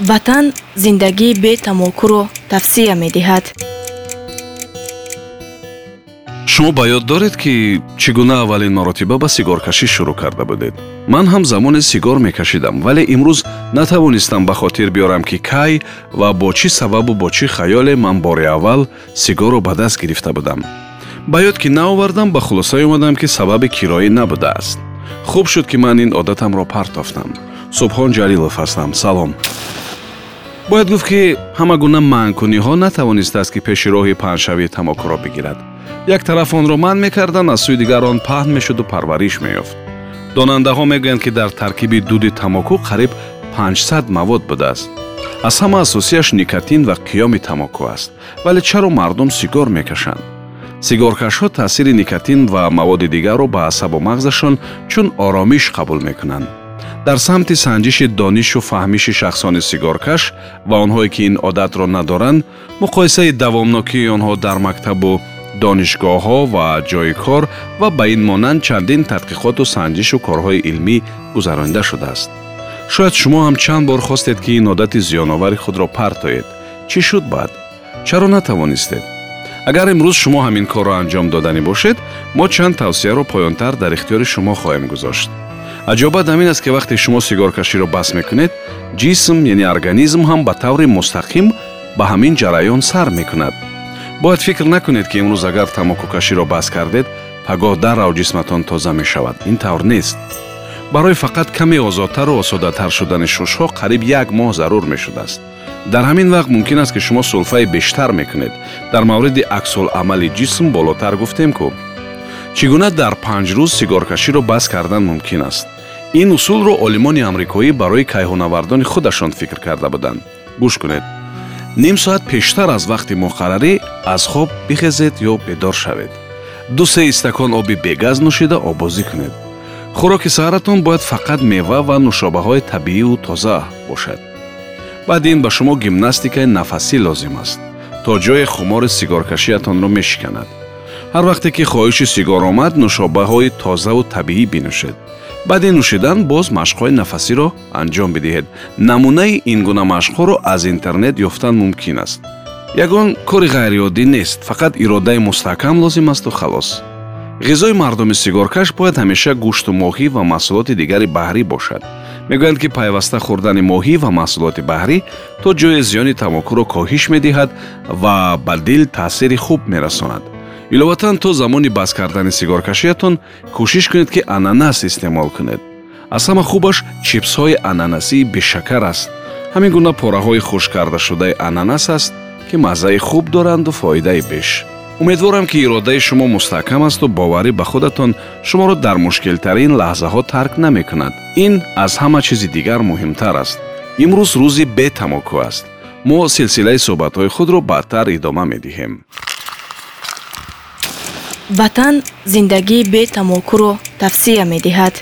ватан зиндагии бетамокуро тавсия медиҳад. Шумо ба ёд доред ки чӣ гуна аввалин маротиба ба сигоркашӣ шурӯъ карда будед. Ман ҳам замоне сигор мекашидам вале имрӯз натавонистам ба хотир биёрам ки кай ва бо чӣ сабабу бо чӣ хаёле ман бори аввал сигорро ба даст гирифта будам. Ба ёд ки наовардам ба хулосае омадам ки сабаби кироӣ набудааст. Хуб шуд ки ман ин одатамро партофтам. Субҳон ҷалилов ҳастам. Салом бояд гуфт ки ҳама гуна манъкуниҳо натавонистааст ки пеши роҳи паҳншавии тамокуро бигирад. Як тараф онро манъ мекарданд аз сӯи дигар он паҳн мешуду парвариш меёфт. Донандаҳо мегӯянд ки дар таркиби дуди тамоку қариб 500 мавод будааст. Аз ҳама асосияш никотин ва қиёми тамоку аст. Вале чаро мардум сигор мекашанд? Сигоркашҳо таъсири никотин ва маводи дигарро ба асабу мағзашон чун оромиш қабул мекунанд дар самти санҷиши донишу фаҳмиши шахсони сигоркаш ва онҳое ки ин одатро надоранд муқоисаи давомнокии онҳо дар мактабу донишгоҳҳо ва ҷои кор ва ба ин монанд чандин тадқиқоту санҷишу корҳои илмӣ гузаронида шудааст. Шояд шумо ҳам чанд бор хостед ки ин одати зиёновари худро партоед. Чӣ шуд баъд? Чаро натавонистед? Агар имрӯз шумо ҳамин корро анҷом доданӣ бошед мо чанд тавсияро поёнтар дар ихтиёри шумо хоҳем гузошт аҷобат ҳамин аст ки вақте шумо сигоркаширо бас мекунед ҷисм яъне организм ҳам ба таври мустақим ба ҳамин ҷараён сар мекунад. Бояд фикр накунед ки имрӯз агар тамокукаширо бас кардед пагоҳ даррав ҷисматон тоза мешавад. Ин тавр нест. Барои фақат каме озодтару осодатар шудани шушҳо қариб як моҳ зарур мешудааст. Дар ҳамин вақт мумкин аст ки шумо сулфаи бештар мекунед. Дар мавриди аксуламали ҷисм болотар гуфтем ку. Чӣ гуна дар панҷ рӯз сигоркаширо бас кардан мумкин аст ин усулро олимони амрикоӣ барои кайҳонавардони худашон фикр карда буданд. гӯш кунед. ним соат пештар аз вақти муқаррарӣ аз хоб бихезед ё бедор шавед. ду се истакон оби бегаз нӯшида обозӣ кунед. хӯроки саҳаратон бояд фақат мева ва нушобаҳои табиию тоза бошад. баъди ин ба шумо гимнастикаи нафасӣ лозим аст то ҷои хумори сигоркашиятонро мешиканад ҳар вақте ки хоҳиши сигор омад нушобаҳои тозаву табиӣ бинӯшед. Баъди нӯшидан боз машқҳои нафасиро анҷом бидиҳед. Намунаи ин гуна машқҳоро аз интернет ёфтан мумкин аст. Ягон кори ғайриоддӣ нест фақат иродаи мустаҳкам лозим асту халос. Ғизои мардуми сигоркаш бояд ҳамеша гӯшту моҳӣ ва маҳсулоти дигари баҳрӣ бошад. Мегӯянд ки пайваста хӯрдани моҳӣ ва маҳсулоти баҳрӣ то ҷои зиёни тамокуро коҳиш медиҳад ва ба дил таъсири хуб мерасонад иловатан то замони бас кардани сигоркашиятон кӯшиш кунед ки ананас истеъмол кунед. Аз ҳама хубаш чипсҳои ананасии бешакар аст. Ҳамин гуна пораҳои хушккардашудаи ананас аст ки маззаи хуб доранду фоидаи беш. Умедворам ки иродаи шумо мустаҳкам асту боварӣ ба худатон шуморо дар мушкилтарин лаҳзаҳо тарк намекунад. Ин аз ҳама чизи дигар муҳимтар аст. Имрӯз рӯзи бетамоку аст. Мо силсилаи суҳбатҳои худро баъдтар идома медиҳем ватан зиндагии бетамокуро тавсия медиҳад